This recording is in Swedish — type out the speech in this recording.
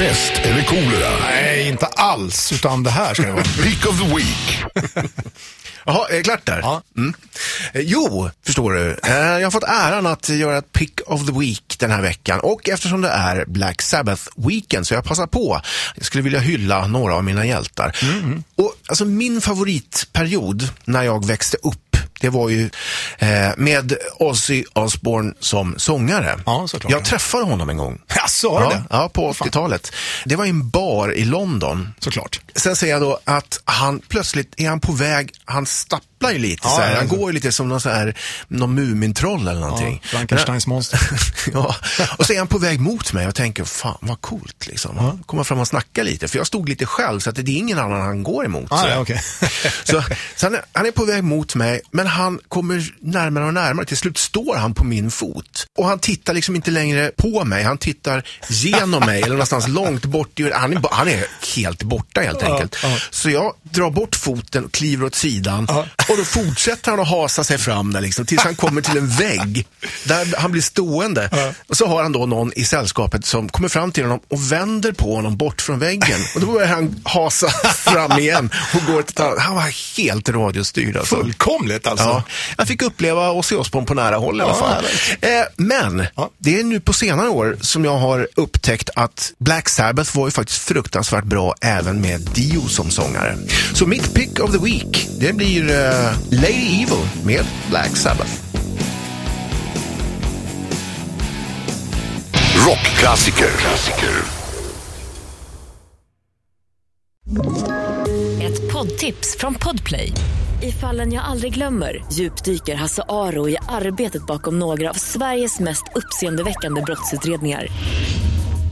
Pest eller kolera? Nej, inte alls. Utan det här ska det vara. Pick of the Week. Jaha, är det klart där? Ja. Mm. Eh, Jo, förstår du. Eh, Jag har fått äran att göra ett pick of the week den här veckan och eftersom det är Black Sabbath weekend så jag passar på. Jag skulle vilja hylla några av mina hjältar. Och alltså min favoritperiod när jag växte upp det var ju eh, med Ozzy Osbourne som sångare. Ja, såklart. Jag träffade honom en gång. Jaså, har Ja, det? ja, på 80-talet. Det var i en bar i London. Såklart. Sen säger jag då att han plötsligt är han på väg, han stapplar ju lite Ja, så här. ja, Han ja. går ju lite som någon, så här, någon Mumintroll eller någonting. Ja, Frankensteins monster. ja, och så är han på väg mot mig och tänker, fan vad coolt liksom. Kommer fram och snackar lite, för jag stod lite själv så att det är ingen annan han går emot. Ah, så ja, okej. så, så han, är, han är på väg mot mig, men han kommer närmare och närmare. Till slut står han på min fot. Och han tittar liksom inte längre på mig, han tittar genom mig eller någonstans långt bort. i- Han är, han är helt borta helt enkelt. ja. Så jag drar bort foten kliver åt sidan. Och då fortsätter han att hasa sig fram där liksom, tills han kommer till en vägg. Där han blir stående. Och så har han då någon i sällskapet som kommer fram till honom och vänder på honom bort från väggen. Och då börjar han hasa fram igen och går till. Han var helt radiostyrd alltså. Fullkomligt alltså. Ja, jag fick uppleva Ozzy Osbourne på nära håll i alla Ja, fall. Eh, men det är nu på senare år som jag har upptäckt att Black Sabbath var ju faktiskt fruktansvärt bra även med Dio som sångare. Så mitt pick of the week, det blir eh, Eh, Lady Evil med Black Sabbath. Rockklassiker. Klassiker. Ett poddtips från Podplay. I fallen jag aldrig glömmer djupdyker Hasse Aro i arbetet bakom några av Sveriges mest uppseendeväckande brottsutredningar.